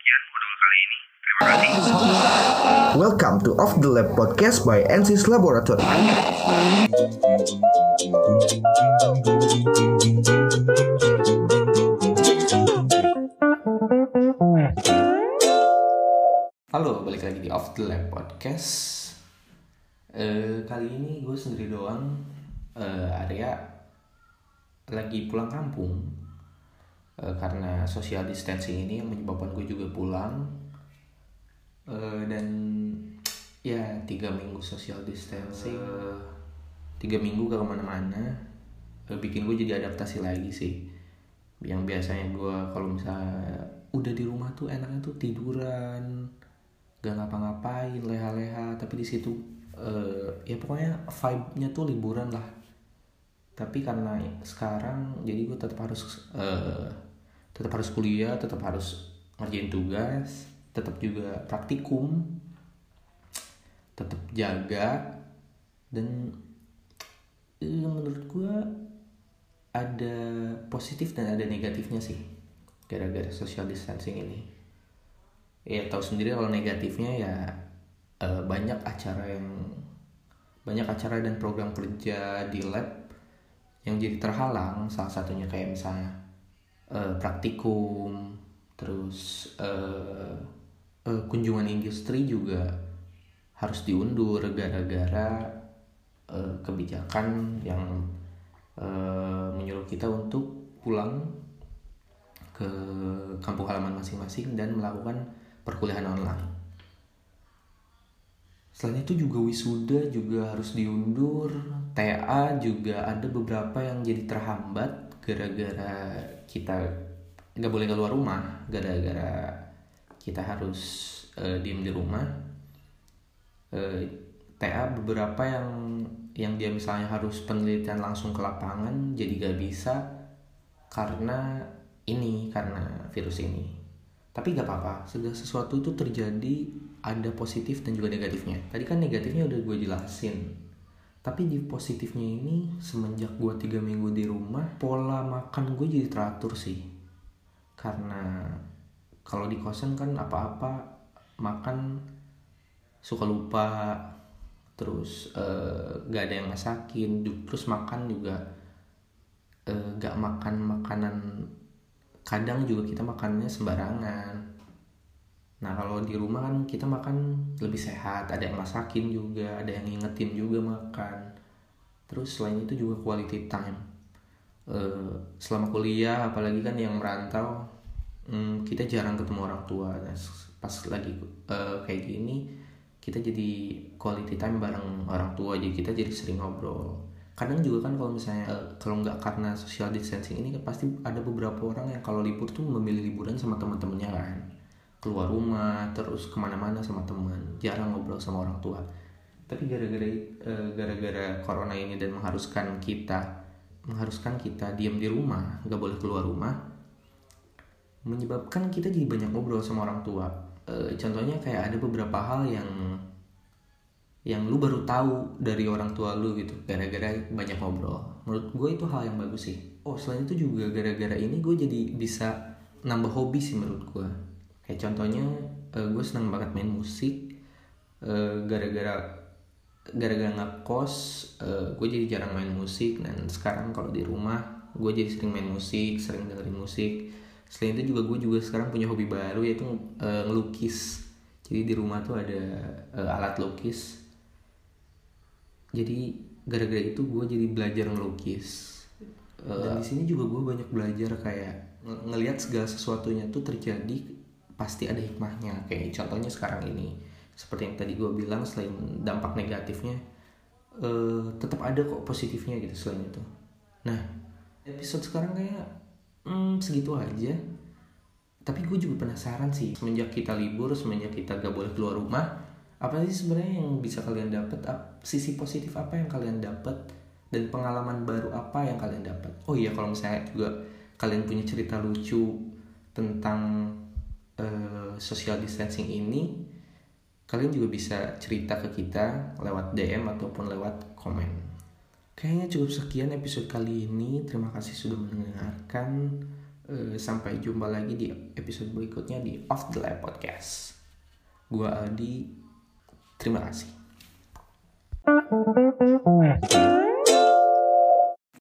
Sekian modul kali ini. Terima kasih. Welcome to Off the Lab podcast by NC's Laboratory. Halo, balik lagi di Off the Lab Podcast. Eh, kali ini gue sendiri doang. Eh, Arya lagi pulang kampung Eh, karena social distancing ini yang menyebabkan gue juga pulang. Eh, dan ya tiga minggu social distancing, eh, tiga minggu gak ke mana-mana, Eh, bikin gue jadi adaptasi lagi sih. Yang biasanya gue kalau misalnya udah di rumah tuh enaknya tuh tiduran, gak ngapa-ngapain leha-leha tapi di situ eh, ya pokoknya vibe-nya tuh liburan lah tapi karena sekarang jadi gue tetap harus eh, tetap harus kuliah tetap harus ngerjain tugas tetap juga praktikum tetap jaga dan eh, menurut gue ada positif dan ada negatifnya sih gara-gara social distancing ini. Ya tahu sendiri kalau negatifnya ya eh, banyak acara yang banyak acara dan program kerja di lab yang jadi terhalang salah satunya kayak misalnya eh, praktikum terus eh, eh, kunjungan industri juga harus diundur gara-gara eh, kebijakan yang eh, menyuruh kita untuk pulang ke kampung halaman masing-masing dan melakukan perkuliahan online. Selain itu juga wisuda juga harus diundur, TA juga ada beberapa yang jadi terhambat gara-gara kita nggak boleh keluar rumah, gara-gara kita harus eh, diem di rumah. Eh, TA beberapa yang yang dia misalnya harus penelitian langsung ke lapangan jadi gak bisa karena ini karena virus ini tapi gak apa-apa segala sesuatu itu terjadi ada positif dan juga negatifnya tadi kan negatifnya udah gue jelasin tapi di positifnya ini semenjak gue tiga minggu di rumah pola makan gue jadi teratur sih. Karena kalau di kosan kan apa-apa makan suka lupa terus eh, gak ada yang masakin terus makan juga eh, gak makan makanan kadang juga kita makannya sembarangan. Nah kalau di rumah kan kita makan lebih sehat ada yang masakin juga ada yang ngingetin juga makan. Terus selain itu juga quality time Eh, selama kuliah apalagi kan yang merantau hmm, kita jarang ketemu orang tua. Nah, pas lagi eh, kayak gini kita jadi quality time bareng orang tua jadi kita jadi sering ngobrol. Kadang juga kan kalau misalnya eh, kalau nggak karena social distancing ini kan pasti ada beberapa orang yang kalau libur tuh memilih liburan sama teman-temannya kan. Keluar rumah terus ke mana-mana sama teman jarang ngobrol sama orang tua. Tapi gara-gara gara-gara corona ini dan mengharuskan kita mengharuskan kita diam di rumah nggak boleh keluar rumah menyebabkan kita jadi banyak ngobrol sama orang tua. Eh, contohnya kayak ada beberapa hal yang yang lu baru tahu dari orang tua lu gitu gara-gara banyak ngobrol. Menurut gue itu hal yang bagus sih. Oh selain itu juga gara-gara ini gue jadi bisa nambah hobi sih menurut gue kayak contohnya eh, gue senang banget main musik Eh, gara-gara gara-gara ngekos eh, gue jadi jarang main musik. Dan sekarang kalau di rumah gue jadi sering main musik sering dengerin musik. Selain itu juga gue juga sekarang punya hobi baru yaitu eh, ngelukis. Jadi di rumah tuh ada eh, alat lukis. Jadi gara-gara itu gue jadi belajar ngelukis. Eh, dan di sini juga gue banyak belajar kayak ng- ngelihat segala sesuatunya tuh terjadi pasti ada hikmahnya. Kayak contohnya sekarang ini seperti yang tadi gue bilang selain dampak negatifnya eh, tetap ada kok positifnya gitu selain itu. Nah episode sekarang kayak hmm, segitu aja. Tapi gue juga penasaran sih semenjak kita libur semenjak kita gak boleh keluar rumah apa sih sebenarnya yang bisa kalian dapat Ap- sisi positif apa yang kalian dapat dan pengalaman baru apa yang kalian dapat oh iya kalau misalnya juga kalian punya cerita lucu tentang eh, social distancing ini kalian juga bisa cerita ke kita lewat DM ataupun lewat komen. Kayaknya cukup sekian episode kali ini. Terima kasih sudah mendengarkan. Eh, sampai jumpa lagi di episode berikutnya di Off The Lab Podcast. Gua Aldi. Terima kasih.